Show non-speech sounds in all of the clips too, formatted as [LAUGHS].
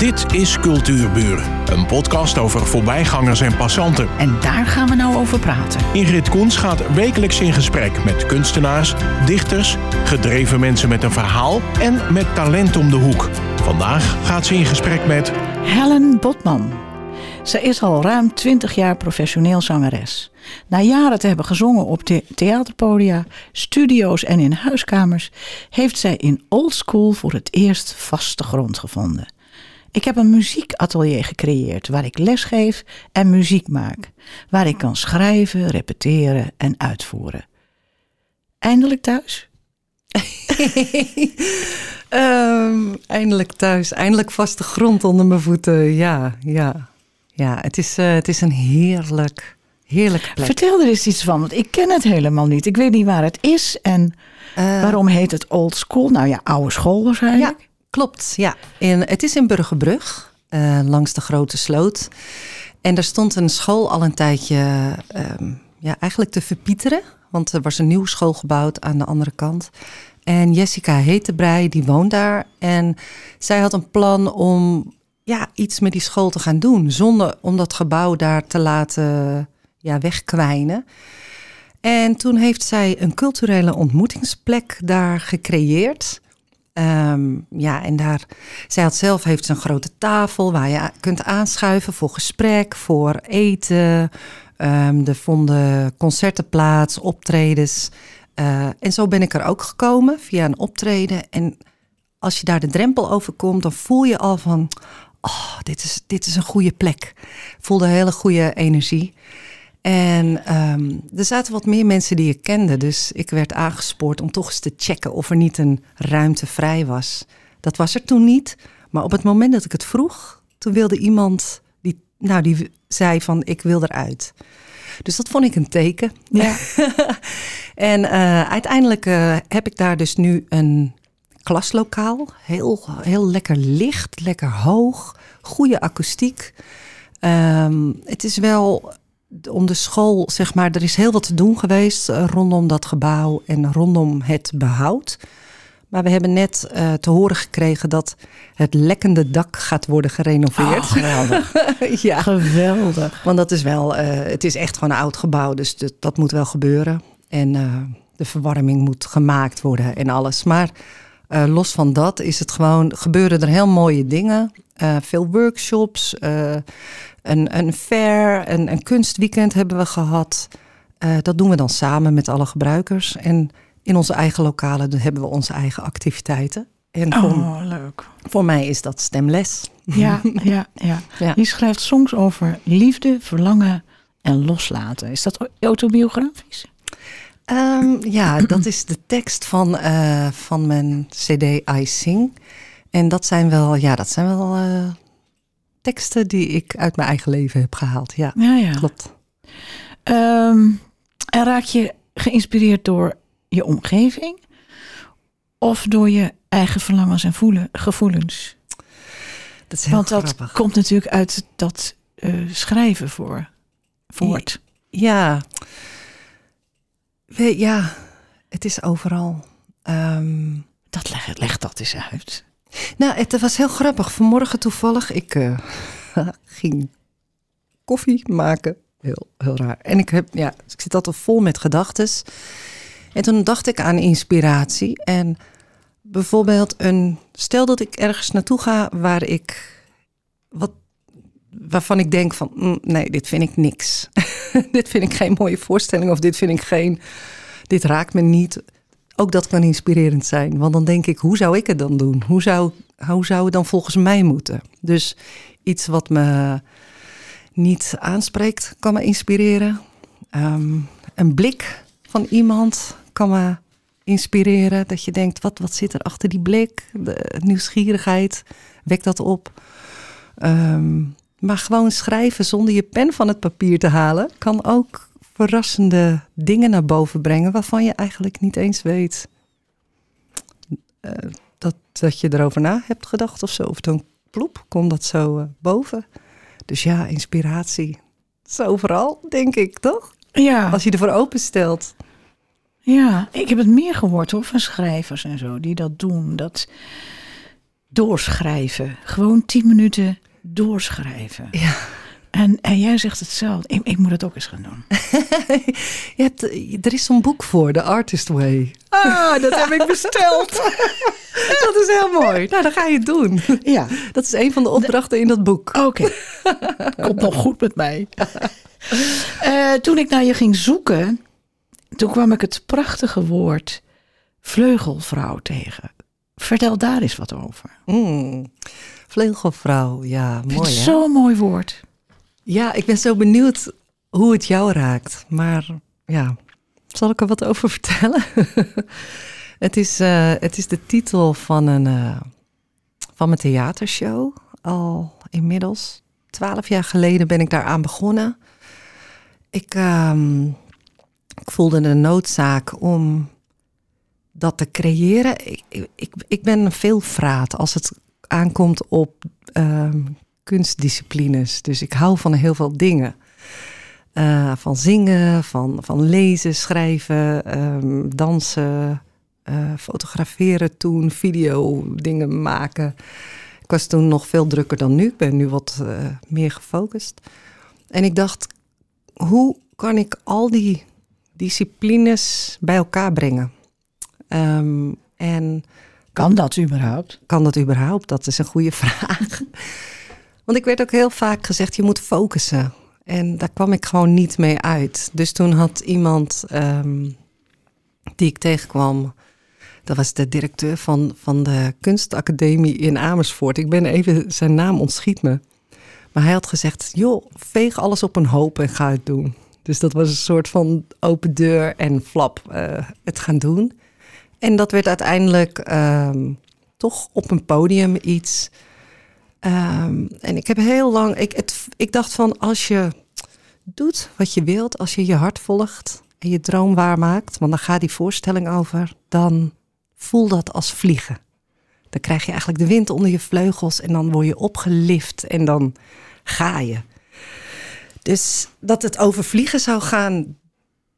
Dit is Cultuurburen, een podcast over voorbijgangers en passanten. En daar gaan we nou over praten. Ingrid Koens gaat wekelijks in gesprek met kunstenaars, dichters, gedreven mensen met een verhaal en met talent om de hoek. Vandaag gaat ze in gesprek met Helen Botman. Ze is al ruim 20 jaar professioneel zangeres. Na jaren te hebben gezongen op the theaterpodia, studio's en in huiskamers, heeft zij in Old School voor het eerst vaste grond gevonden. Ik heb een muziekatelier gecreëerd waar ik lesgeef en muziek maak, waar ik kan schrijven, repeteren en uitvoeren. Eindelijk thuis? [LAUGHS] Ehm, eindelijk thuis, eindelijk vaste grond onder mijn voeten. Ja, ja, ja. Het is, eh, het is een heerlijk, heerlijk plek. Vertel er eens iets van, want ik ken het helemaal niet. Ik weet niet waar het is en Eh, waarom heet het Old School? Nou ja, oude school waarschijnlijk. Ja, klopt. Ja. Het is in Burgerbrug, eh, langs de Grote Sloot. En er stond een school al een tijdje ehm, ja, eigenlijk te verpieteren. Want er was een nieuwe school gebouwd aan de andere kant. En Jessica Hetebrei, die woont daar. En zij had een plan om ja, iets met die school te gaan doen. Zonder om dat gebouw daar te laten ja, wegkwijnen. En toen heeft zij een culturele ontmoetingsplek daar gecreëerd. Ehm, ja, en daar, zij had zelf heeft een grote tafel waar je kunt aanschuiven voor gesprek, voor eten. Ehm, er vonden concerten plaats, optredens. Eh, en zo ben ik er ook gekomen via een optreden. En als je daar de drempel overkomt, dan voel je al van, oh, dit is, dit is een goede plek. Voelde hele goede energie. En ehm, er zaten wat meer mensen die ik kende. Dus ik werd aangespoord om toch eens te checken of er niet een ruimte vrij was. Dat was er toen niet. Maar op het moment dat ik het vroeg, toen wilde iemand die, nou, die zei van ik wil eruit. Dus dat vond ik een teken. Ja. [LAUGHS] en eh, uiteindelijk eh, heb ik daar dus nu een klaslokaal. Heel, heel lekker licht, lekker hoog, goede akoestiek. Ehm, het is wel om de school, zeg maar, er is heel wat te doen geweest eh, rondom dat gebouw en rondom het behoud. Maar we hebben net eh, te horen gekregen dat het lekkende dak gaat worden gerenoveerd. Oh, geweldig. [LAUGHS] ja, Geweldig. want dat is wel, eh, het is echt gewoon een oud gebouw, dus dat, dat moet wel gebeuren. En de verwarming moet gemaakt worden en alles. Maar eh, los van dat is het gewoon, gebeuren er heel mooie dingen. Eh, veel workshops, eh, een, een fair, een, een kunstweekend hebben we gehad. Eh, dat doen we dan samen met alle gebruikers. En in onze eigen lokalen hebben we onze eigen activiteiten. En voor, Oh, leuk. voor mij is dat stemles. Ja, [LAUGHS] ja, ja. Ja. Je schrijft songs over liefde, verlangen en loslaten. Is dat autobiografisch? Ehm, ja, dat is de tekst van, eh, van mijn CD I Sing. En dat zijn wel, ja, dat zijn wel eh, teksten die ik uit mijn eigen leven heb gehaald. Ja, Ja, ja. klopt. Ehm, en raak je geïnspireerd door je omgeving? Of door je eigen verlangens en voelen, gevoelens? Dat is heel Want dat grappig. komt natuurlijk uit dat eh, schrijven voor voort. Ja. We- ja, het is overal. Ehm, Dat leg, leg dat eens uit. nou, het was heel grappig. Vanmorgen toevallig, ik eh, [LAUGHS] ging koffie maken. Heel, heel raar. En ik, heb, ja, ik zit altijd vol met gedachten. En toen dacht ik aan inspiratie. En bijvoorbeeld een... Stel dat ik ergens naartoe ga waar ik... Wat, waarvan ik denk van... mm, nee, dit vind ik niks. [LAUGHS] dit vind ik geen mooie voorstelling. Of dit vind ik geen... Dit raakt me niet. Ook dat kan inspirerend zijn. Want dan denk ik, hoe zou ik het dan doen? Hoe zou, hoe zou het dan volgens mij moeten? Dus iets wat me niet aanspreekt, kan me inspireren. Ehm, een blik van iemand kan me inspireren. Dat je denkt, wat, wat zit er achter die blik? De nieuwsgierigheid, wekt dat op. Ehm, maar gewoon schrijven zonder je pen van het papier te halen... kan ook verrassende dingen naar boven brengen... waarvan je eigenlijk niet eens weet eh, dat, dat je erover na hebt gedacht of zo. Of dan ploep, komt dat zo eh, boven. Dus ja, inspiratie. Dat is overal, denk ik, toch? Ja, Als je ervoor openstelt. ja, ik heb het meer gehoord hoor, van schrijvers en zo die dat doen. Dat Doorsschrijven. Gewoon tien minuten doorschrijven. Ja. En, en jij zegt hetzelfde. Ik, ik moet het ook eens gaan doen. [LAUGHS] Je hebt, er is zo'n boek voor, The Artist Way. Ah, dat heb ik [LAUGHS] besteld. [LAUGHS] Dat is heel mooi. Nou, dan ga je het doen. Ja, Dat is een van de opdrachten in dat boek. oké. Komt nog goed met mij. Eh, toen ik naar je ging zoeken, toen kwam ik het prachtige woord vleugelvrouw tegen. Vertel daar eens wat over. Mm. Vleugelvrouw, ja, mooi zo'n mooi woord. Ja, ik ben zo benieuwd hoe het jou raakt. Maar ja, zal ik er wat over [LAUGHS] vertellen? het, is, eh, het is de titel van, een, eh, van mijn theatershow. Al inmiddels twaalf jaar geleden ben ik daaraan begonnen. Ik, ehm, ik voelde de noodzaak om dat te creëren. Ik, ik, ik ben een veelvraat als het aankomt op ehm, kunstdisciplines. Dus ik hou van heel veel dingen. Eh, van zingen, van, van lezen, schrijven, ehm, dansen, eh, fotograferen toen, video dingen maken. Ik was toen nog veel drukker dan nu. Ik ben nu wat eh, meer gefocust. En ik dacht, hoe kan ik al die disciplines bij elkaar brengen? Ehm, en Kan dat überhaupt? kan dat überhaupt? Dat is een goede [LAUGHS] vraag. Want ik werd ook heel vaak gezegd, je moet focussen. En daar kwam ik gewoon niet mee uit. Dus toen had iemand ehm, die ik tegenkwam, dat was de directeur van, van de kunstacademie in Amersfoort. Ik ben even, zijn naam ontschiet me. Maar hij had gezegd, joh, veeg alles op een hoop en ga het doen. Dus dat was een soort van open deur en flap eh, het gaan doen. En dat werd uiteindelijk ehm, toch op een podium iets. Ehm, en ik heb heel lang, ik, het, ik dacht van als je doet wat je wilt, als je je hart volgt en je droom waarmaakt, want dan gaat die voorstelling over, dan voel dat als vliegen. Dan krijg je eigenlijk de wind onder je vleugels en dan word je opgelift en dan ga je. Dus dat het over vliegen zou gaan,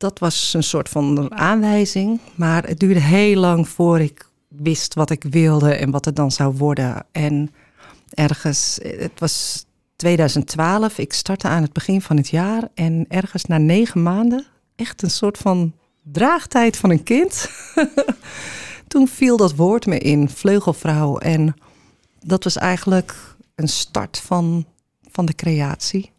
dat was een soort van aanwijzing. Maar het duurde heel lang voor ik wist wat ik wilde en wat het dan zou worden. En ergens, het was 2012, ik startte aan het begin van het jaar. En ergens na negen maanden, echt een soort van draagtijd van een kind. [LAUGHS] Toen viel dat woord me in, vleugelvrouw. En dat was eigenlijk een start van, van de creatie.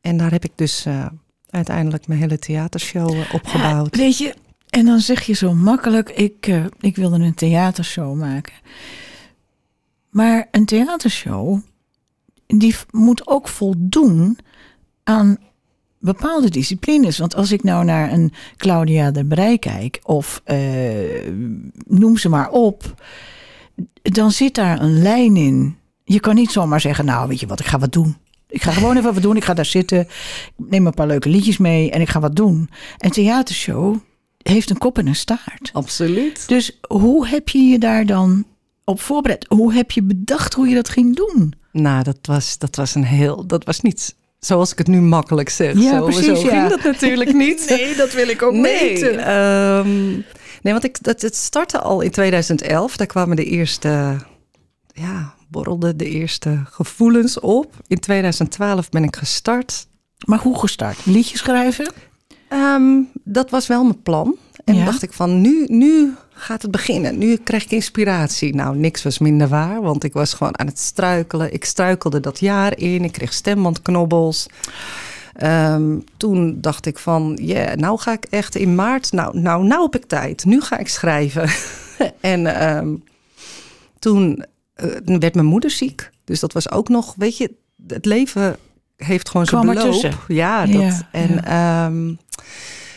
En daar heb ik dus eh, uiteindelijk mijn hele theatershow eh, opgebouwd. Ja, weet je, en dan zeg je zo makkelijk, ik, eh, ik wilde een theatershow maken. Maar een theatershow, die moet ook voldoen aan bepaalde disciplines. Want als ik nou naar een Claudia de Brij kijk, of eh, noem ze maar op, dan zit daar een lijn in. Je kan niet zomaar zeggen, nou weet je wat, ik ga wat doen. Ik ga gewoon even wat doen. Ik ga daar zitten. Ik neem een paar leuke liedjes mee en ik ga wat doen. Een theatershow heeft een kop en een staart. Absoluut. Dus hoe heb je je daar dan op voorbereid? Hoe heb je bedacht hoe je dat ging doen? Nou, dat was, dat was een heel. Dat was niet zoals ik het nu makkelijk zeg. Ja, zo, precies, zo ja. ging dat natuurlijk [LAUGHS] niet. Nee, dat wil ik ook nee, ehm, nee, want ik, dat, het startte al in 2011. Daar kwamen de eerste, ja, borrelden de eerste gevoelens op. In 2012 ben ik gestart. Maar hoe gestart? Liedjes schrijven? Ehm, dat was wel mijn plan. En Ja. dacht ik van, nu, nu gaat het beginnen. Nu krijg ik inspiratie. Nou, niks was minder waar, want ik was gewoon aan het struikelen. Ik struikelde dat jaar in. Ik kreeg stembandknobbels. Ehm, toen dacht ik van, ja, nou ga ik echt in maart. Nou, nou, nou heb ik tijd. Nu ga ik schrijven. [LAUGHS] en ehm, toen eh, werd mijn moeder ziek. Dus dat was ook nog, weet je, het leven heeft gewoon zijn Kwam beloop. Ja, dat, Ja, en ehm,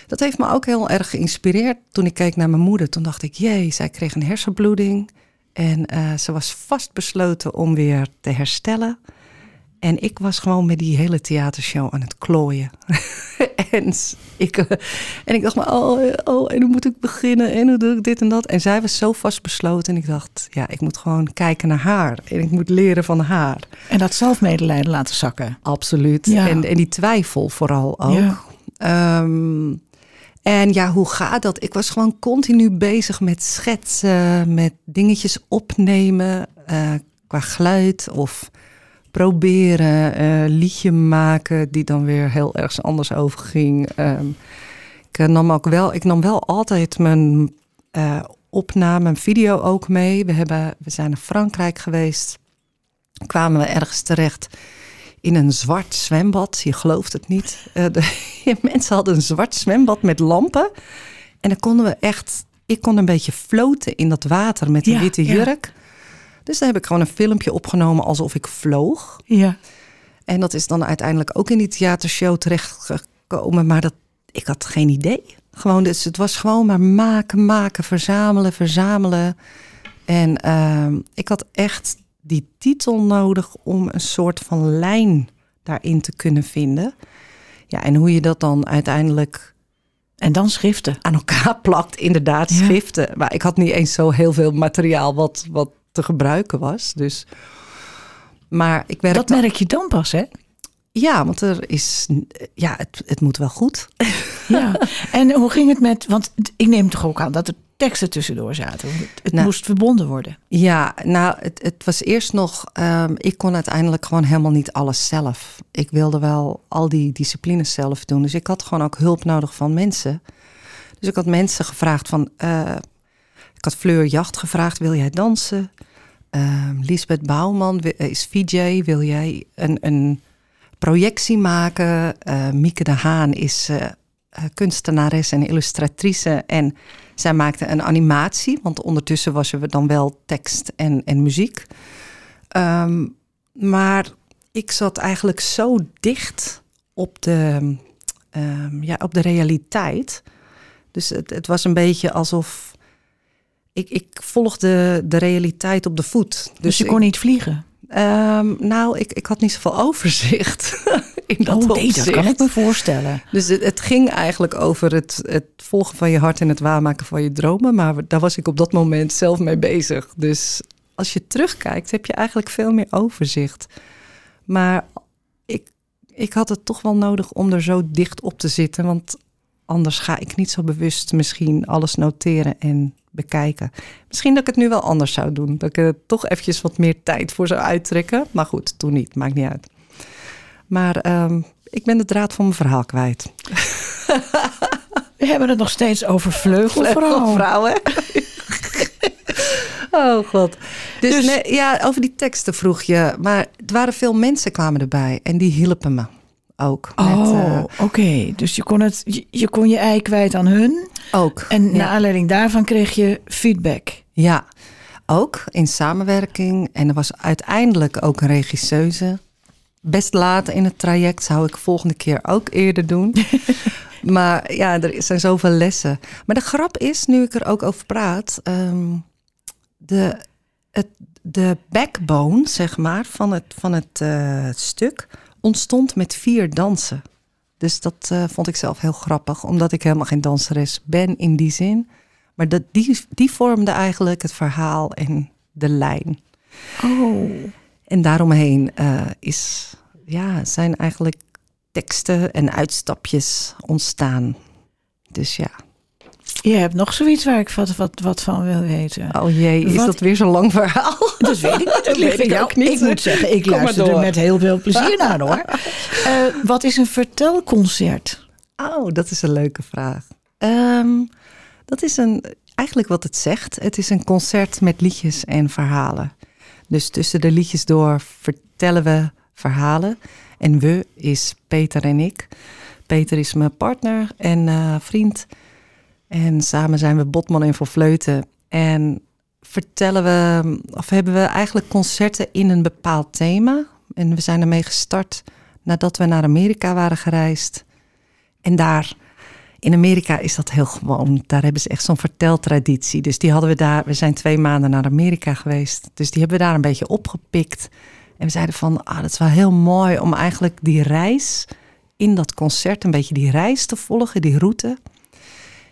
dat heeft me ook heel erg geïnspireerd. Toen ik keek naar mijn moeder, toen dacht ik, jee, zij kreeg een hersenbloeding. En eh, ze was vastbesloten om weer te herstellen. En ik was gewoon met die hele theatershow aan het klooien. [LAUGHS] en, ik, eh, en ik dacht maar, oh, oh, en hoe moet ik beginnen? En hoe doe ik dit en dat? En zij was zo vastbesloten. En ik dacht, ja, ik moet gewoon kijken naar haar. En ik moet leren van haar. En dat zelfmedelijden laten zakken. Absoluut. Ja. En, en die twijfel vooral ook. Ja. Ehm, en ja, hoe gaat dat? Ik was gewoon continu bezig met schetsen, met dingetjes opnemen, eh, qua geluid of proberen, een liedje maken die dan weer heel ergens anders overging. Um, ik nam ook wel, ik nam wel altijd mijn uh, opname, en video ook mee. We, hebben, we zijn naar Frankrijk geweest. Kwamen we ergens terecht in een zwart zwembad. Je gelooft het niet. Uh, de, [LAUGHS] mensen hadden een zwart zwembad met lampen. En dan konden we echt. Ik kon een beetje floten in dat water met een witte jurk. Dus daar heb ik gewoon een filmpje opgenomen alsof ik vloog. Ja. En dat is dan uiteindelijk ook in die theatershow terechtgekomen. Maar dat, ik had geen idee. Gewoon, dus het was gewoon maar maken, maken, verzamelen, verzamelen. En uh, ik had echt die titel nodig om een soort van lijn daarin te kunnen vinden. Ja, en hoe je dat dan uiteindelijk. En dan schriften. Aan elkaar [LAUGHS] plakt, inderdaad, schriften. Maar ik had niet eens zo heel veel materiaal wat, wat te gebruiken was. Dus. Maar ik werk dat merk je dan pas, hè? Ja, want er is. Ja, het, het moet wel goed. [LAUGHS] Ja, en hoe ging het met. Want ik neem toch ook aan dat er teksten tussendoor zaten. Het, nou, moest verbonden worden. Ja, nou, het, het was eerst nog. Um, ik kon uiteindelijk gewoon helemaal niet alles zelf. Ik wilde wel al die disciplines zelf doen. Dus ik had gewoon ook hulp nodig van mensen. Dus ik had mensen gevraagd van. Uh, ik had Fleur Jacht gevraagd: wil jij dansen? Uh, Lisbeth Bouwman is VJ. Wil jij een, een projectie maken? Uh, Mieke de Haan is uh, kunstenares en illustratrice. En zij maakte een animatie, want ondertussen was er dan wel tekst en, en muziek. Um, maar ik zat eigenlijk zo dicht op de, um, ja, op de realiteit. Dus het, het was een beetje alsof ik, ik volgde de realiteit op de voet. Dus, dus je kon ik, niet vliegen? Um, nou, ik, ik had niet zoveel [LAUGHS] overzicht. in dat oh, nee, dat kan ik me voorstellen. Dus het, het, ging eigenlijk over het, het volgen van je hart en het waarmaken van je dromen. Maar daar was ik op dat moment zelf mee bezig. Dus als je terugkijkt, heb je eigenlijk veel meer overzicht. Maar ik, ik had het toch wel nodig om er zo dicht op te zitten. Want anders ga ik niet zo bewust misschien alles noteren en bekijken. Misschien dat ik het nu wel anders zou doen. Dat ik er toch eventjes wat meer tijd voor zou uittrekken. Maar goed, toen niet. Maakt niet uit. Maar um, ik ben de draad van mijn verhaal kwijt. We hebben het nog steeds over vleugelvrouw. Vleugelvrouw, hè? [LAUGHS] oh god. Dus, dus nee, ja, over die teksten vroeg je. Maar er waren veel mensen kwamen erbij. En die hielpen me ook. Oh, uh, oké. Okay. Dus je kon, het, je, je, kon je ei kwijt aan hun. Ook. En ja. naar aanleiding daarvan kreeg je feedback. Ja, ook in samenwerking. En er was uiteindelijk ook een regisseuse. Best laat in het traject zou ik volgende keer ook eerder doen. [LAUGHS] maar ja, er zijn zoveel lessen. Maar de grap is, nu ik er ook over praat, um, de, het, de backbone, zeg maar, van het, van het uh, stuk ontstond met vier dansen. Dus dat uh, vond ik zelf heel grappig, omdat ik helemaal geen danseres ben in die zin. Maar dat, die, die vormde eigenlijk het verhaal en de lijn. Oh. En daaromheen uh, is, ja, zijn eigenlijk teksten en uitstapjes ontstaan. Dus ja. Je hebt nog zoiets waar ik wat, wat, wat van wil weten. Oh jee, is wat... dat weer zo'n lang verhaal? Dat weet ik niet. Dat weet ik ook niet. Ik moet zeggen, ik luister er met heel veel plezier naar hoor. Uh, [LAUGHS] wat is een vertelconcert? Oh, dat is een leuke vraag. Um, dat is een, eigenlijk wat het zegt. Het is een concert met liedjes en verhalen. Dus tussen de liedjes door vertellen we verhalen. En we is Peter en ik. Peter is mijn partner en uh, vriend. En samen zijn we Botman en voor. En vertellen we, of hebben we eigenlijk concerten in een bepaald thema. En we zijn ermee gestart nadat we naar Amerika waren gereisd. En daar, in Amerika is dat heel gewoon. Daar hebben ze echt zo'n verteltraditie. Dus die hadden we daar, we zijn twee maanden naar Amerika geweest. Dus die hebben we daar een beetje opgepikt. En we zeiden van, ah, dat is wel heel mooi om eigenlijk die reis in dat concert, een beetje die reis te volgen, die route.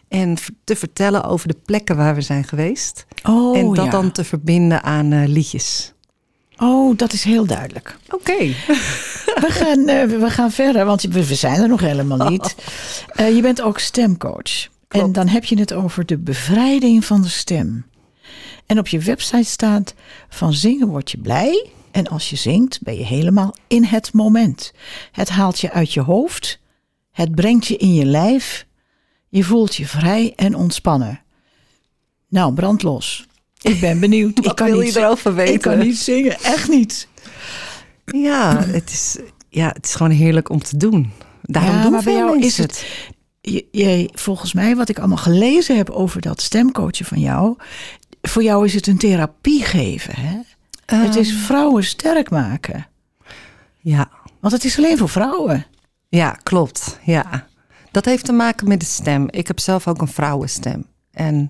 En te vertellen over de plekken waar we zijn geweest. Oh, en dat ja. dan te verbinden aan uh, liedjes. Oh, dat is heel duidelijk. Oké. Okay. [LAUGHS] we, gaan, uh, we gaan verder, want we, we zijn er nog helemaal niet. Uh, je bent ook stemcoach. Klopt. En dan heb je het over de bevrijding van de stem. En op je website staat: van zingen word je blij. En als je zingt, ben je helemaal in het moment. Het haalt je uit je hoofd. Het brengt je in je lijf. Je voelt je vrij en ontspannen. Nou, brand los. Ik ben benieuwd. [LAUGHS] Wat ik kan wil niet je erover zingen. Ik kan weten? niet zingen, echt niet. Ja, het is, ja, het is gewoon heerlijk om te doen. Daarom Ja, doen maar bij jou is het- Jij, volgens mij, wat ik allemaal gelezen heb over dat stemcoachen van jou. Voor jou is het een therapie geven. Hè? het is Ehm, vrouwen sterk maken. Ja, Want het is alleen voor vrouwen. ja, klopt. Ja. Dat heeft te maken met de stem. Ik heb zelf ook een vrouwenstem. En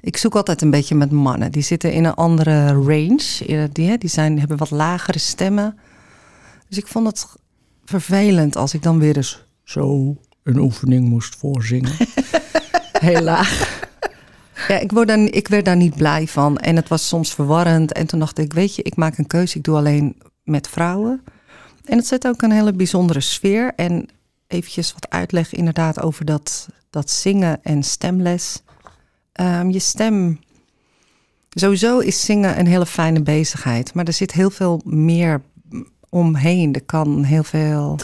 ik zoek altijd een beetje met mannen. Die zitten in een andere range. Eh, Die, die zijn, hebben wat lagere stemmen. Dus ik vond het vervelend als ik dan weer eens zo een oefening moest voorzingen. [LAUGHS] Heel laag. Ja, ik, word daar, ik werd daar niet blij van. En het was soms verwarrend. En toen dacht ik, weet je, ik maak een keuze. Ik doe alleen met vrouwen. En het zet ook een hele bijzondere sfeer. En eventjes wat uitleg inderdaad over dat, dat zingen en stemles. Ehm, je stem... Sowieso is zingen een hele fijne bezigheid. Maar er zit heel veel meer omheen. Er kan heel veel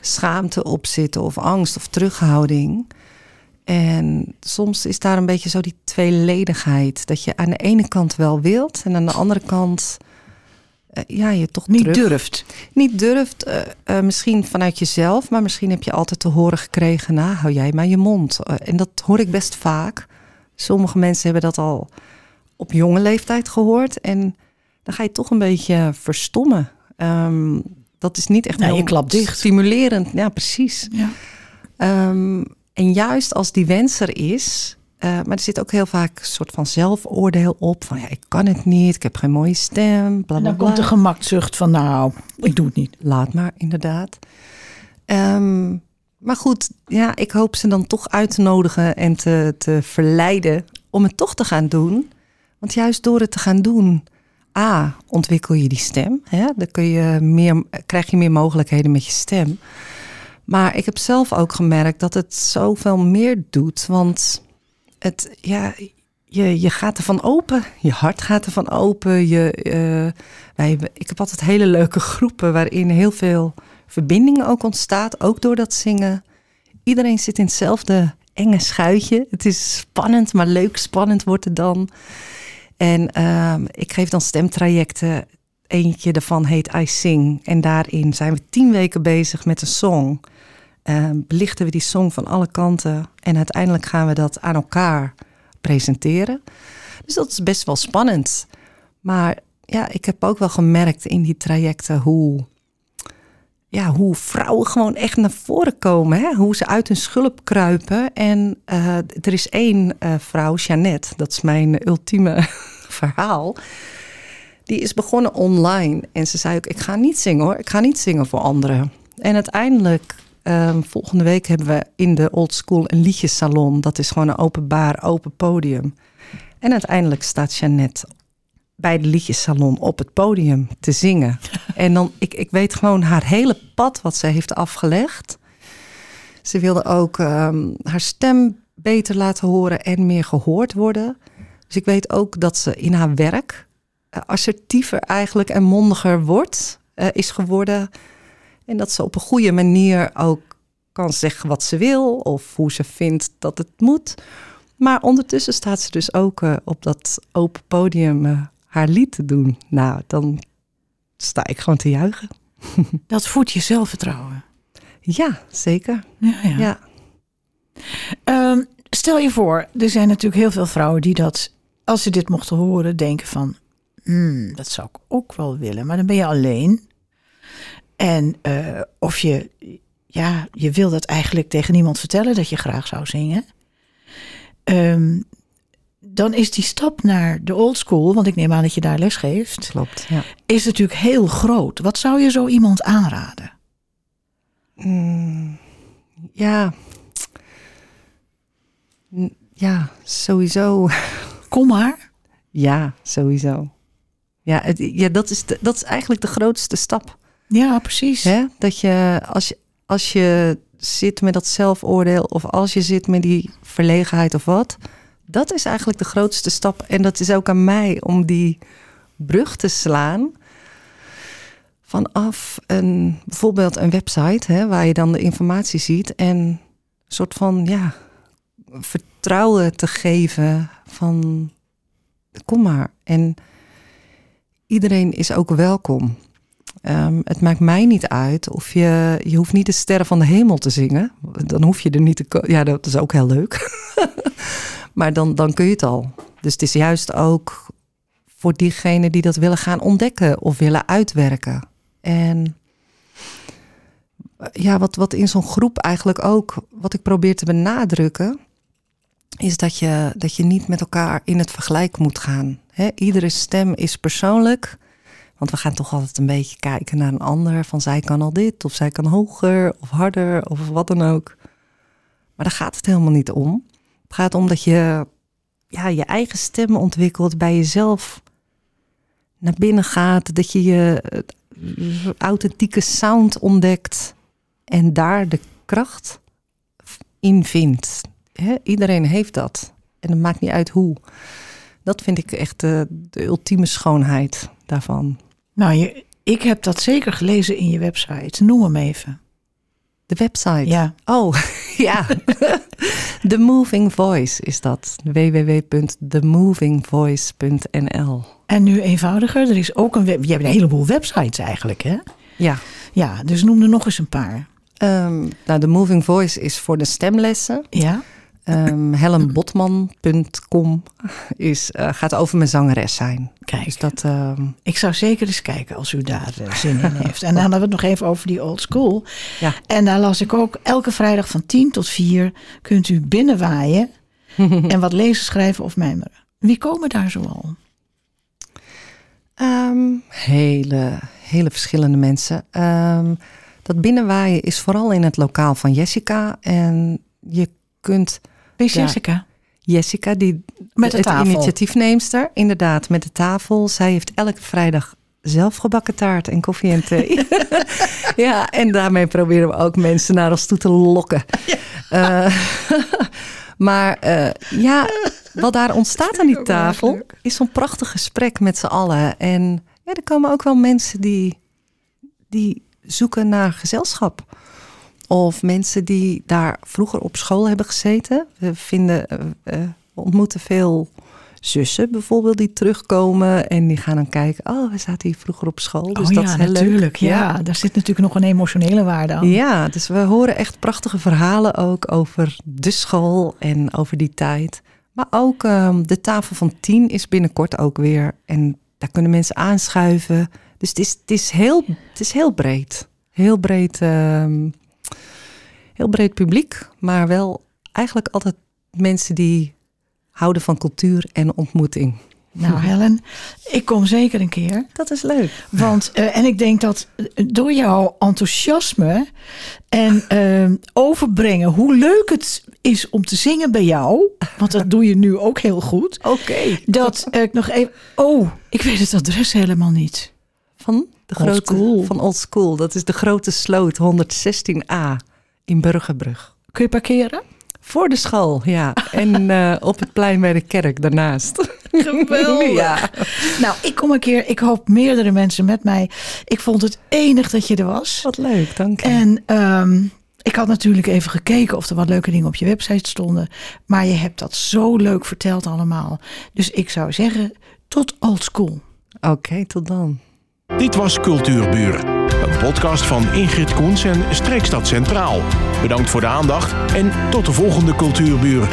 schaamte op zitten of angst of terughouding. En soms is daar een beetje zo die tweeledigheid. Dat je aan de ene kant wel wilt en aan de andere kant eh, ja, je toch Niet terug, durft. niet durft. eh, eh, misschien vanuit jezelf, maar misschien heb je altijd te horen gekregen... nou, hou jij maar je mond. En dat hoor ik best vaak. Sommige mensen hebben dat al op jonge leeftijd gehoord. En dan ga je toch een beetje verstommen. Ehm, dat is niet echt Nou, je heel klapt dicht. stimulerend. Ja, precies. Ja. Ehm, en juist als die wens er is, eh, maar er zit ook heel vaak een soort van zelfoordeel op. Van ja, ik kan het niet, ik heb geen mooie stem, bla En bla dan komt de gemakzucht van nou, ik doe het niet. Laat maar, inderdaad. Ehm, maar goed, ja, ik hoop ze dan toch uit te nodigen en te, te verleiden om het toch te gaan doen. Want juist door het te gaan doen, A, ontwikkel je die stem. Hè? Dan kun je meer, krijg je meer mogelijkheden met je stem. Maar ik heb zelf ook gemerkt dat het zoveel meer doet. Want het, ja, je, je gaat ervan open. Je hart gaat ervan open. Je, eh, wij, ik heb altijd hele leuke groepen waarin heel veel verbinding ook ontstaat. Ook door dat zingen. Iedereen zit in hetzelfde enge schuitje. Het is spannend, maar leuk spannend wordt het dan. En ehm, ik geef dan stemtrajecten. Eentje daarvan heet I Sing. En daarin zijn we tien weken bezig met een song. Ehm, belichten we die song van alle kanten. En uiteindelijk gaan we dat aan elkaar presenteren. Dus dat is best wel spannend. Maar ja, ik heb ook wel gemerkt in die trajecten hoe, ja, hoe vrouwen gewoon echt naar voren komen. Hè? Hoe ze uit hun schulp kruipen. En eh, er is één eh, vrouw, Jeannette, dat is mijn ultieme [LAUGHS] verhaal. Die is begonnen online. En ze zei ook, ik ga niet zingen hoor. Ik ga niet zingen voor anderen. En uiteindelijk, ehm, volgende week hebben we in de Old School een liedjesalon. Dat is gewoon een openbaar, open podium. En uiteindelijk staat Jeannette bij de liedjesalon op het podium te zingen. [LAUGHS] En dan, ik, ik weet gewoon haar hele pad wat ze heeft afgelegd. Ze wilde ook ehm, haar stem beter laten horen en meer gehoord worden. Dus ik weet ook dat ze in haar werk eh, assertiever eigenlijk en mondiger wordt, eh, is geworden. En dat ze op een goede manier ook kan zeggen wat ze wil of hoe ze vindt dat het moet. Maar ondertussen staat ze dus ook eh, op dat open podium eh, haar lied te doen. Nou, dan sta ik gewoon te juichen. [LAUGHS] Dat voedt je zelfvertrouwen. Ja, zeker. Ja, ja. Ja. Ehm, stel je voor, er zijn natuurlijk heel veel vrouwen die dat, als ze dit mochten horen, denken van, "Hmm, dat zou ik ook wel willen, maar dan ben je alleen. En eh, of je, ja, je wil dat eigenlijk tegen niemand vertellen dat je graag zou zingen. Ehm, dan is die stap naar de old school, want ik neem aan dat je daar les geeft, Klopt, ja. is natuurlijk heel groot. Wat zou je zo iemand aanraden? Mm, ja. Ja, sowieso. [LAUGHS] Kom maar. Ja, sowieso. Ja, het, ja dat, is de, dat is eigenlijk de grootste stap. Ja, precies. Hè? Dat je als, je, als je zit met dat zelfoordeel of als je zit met die verlegenheid of wat, dat is eigenlijk de grootste stap. En dat is ook aan mij om die brug te slaan. Vanaf een, bijvoorbeeld een website hè, waar je dan de informatie ziet. En een soort van ja, vertrouwen te geven van kom maar. En iedereen is ook welkom. Ehm, het maakt mij niet uit of je, je hoeft niet de sterren van de hemel te zingen. Dan hoef je er niet te. Ja, dat is ook heel leuk. [LAUGHS] maar dan, dan kun je het al. Dus het is juist ook voor diegenen die dat willen gaan ontdekken of willen uitwerken. En ja, wat, wat in zo'n groep eigenlijk ook, wat ik probeer te benadrukken, is dat je, dat je niet met elkaar in het vergelijk moet gaan. iedere stem is persoonlijk. Want we gaan toch altijd een beetje kijken naar een ander. Van zij kan al dit, of zij kan hoger, of harder, of wat dan ook. Maar daar gaat het helemaal niet om. Het gaat om dat je ja, je eigen stem ontwikkelt, bij jezelf naar binnen gaat. Dat je je authentieke sound ontdekt en daar de kracht in vindt. iedereen heeft dat. En het maakt niet uit hoe. Dat vind ik echt de, de ultieme schoonheid daarvan. Nou, je, ik heb dat zeker gelezen in je website. Noem hem even. De website? Ja. Oh, [LAUGHS] ja. [LAUGHS] The Moving Voice is dat. www.themovingvoice.nl En nu eenvoudiger, er is ook een web... Je hebt een heleboel websites eigenlijk, hè? Ja. Ja, dus noem er nog eens een paar. Um, nou, The Moving Voice is voor de stemlessen. Ja. Um, HelenBotman.com is, uh, gaat over mijn zangeres zijn. Kijk, dus dat, uh... ik zou zeker eens kijken als u daar uh, zin in heeft. En dan hadden we het nog even over die old school. Ja. En daar las ik ook elke vrijdag van 10 tot 4 kunt u binnenwaaien [LAUGHS] en wat lezen, schrijven of mijmeren. Wie komen daar zoal? Um, hele, hele verschillende mensen. Um, dat binnenwaaien is vooral in het lokaal van Jessica. En je kunt wie is Jessica? Jessica, die met de het initiatiefneemster, inderdaad, met de tafel. Zij heeft elke vrijdag zelf gebakken taart en koffie en thee. [LAUGHS] ja, en daarmee proberen we ook mensen naar ons toe te lokken. Ja. Uh, [LAUGHS] maar uh, ja, wat daar ontstaat aan die tafel is zo'n prachtig gesprek met z'n allen. En ja, er komen ook wel mensen die, die zoeken naar gezelschap. Of mensen die daar vroeger op school hebben gezeten. We, vinden, uh, we ontmoeten veel zussen bijvoorbeeld die terugkomen. En die gaan dan kijken, oh, we zaten hier vroeger op school. Dus oh, dat ja, is heel natuurlijk. leuk. Ja. ja, daar zit natuurlijk nog een emotionele waarde aan. Ja, dus we horen echt prachtige verhalen ook over de school en over die tijd. Maar ook um, de tafel van tien is binnenkort ook weer. En daar kunnen mensen aanschuiven. Dus het is, het is, heel, het is heel breed. Heel breed... Um, heel breed publiek, maar wel eigenlijk altijd mensen die houden van cultuur en ontmoeting. Nou, Helen, ik kom zeker een keer. Dat is leuk. Want, uh, en ik denk dat door jouw enthousiasme en uh, overbrengen hoe leuk het is om te zingen bij jou, want dat doe je nu ook heel goed. Oké. Okay. Dat ik nog even. Oh, ik weet het adres helemaal niet. Van de grote Old School. van Old School. Dat is de grote sloot 116a in Burgerbrug. Kun je parkeren? Voor de school, ja. [LAUGHS] En uh, op het plein bij de kerk daarnaast. Geweldig. [LAUGHS] Ja. Nou, ik kom een keer. Ik hoop meerdere mensen met mij. Ik vond het enig dat je er was. Wat leuk, dank je. En um, ik had natuurlijk even gekeken of er wat leuke dingen op je website stonden. Maar je hebt dat zo leuk verteld allemaal. Dus ik zou zeggen, tot old school. Oké, okay, tot dan. Dit was Cultuurbuur. Een podcast van Ingrid Koens en Streekstad Centraal. Bedankt voor de aandacht en tot de volgende Cultuurbuur.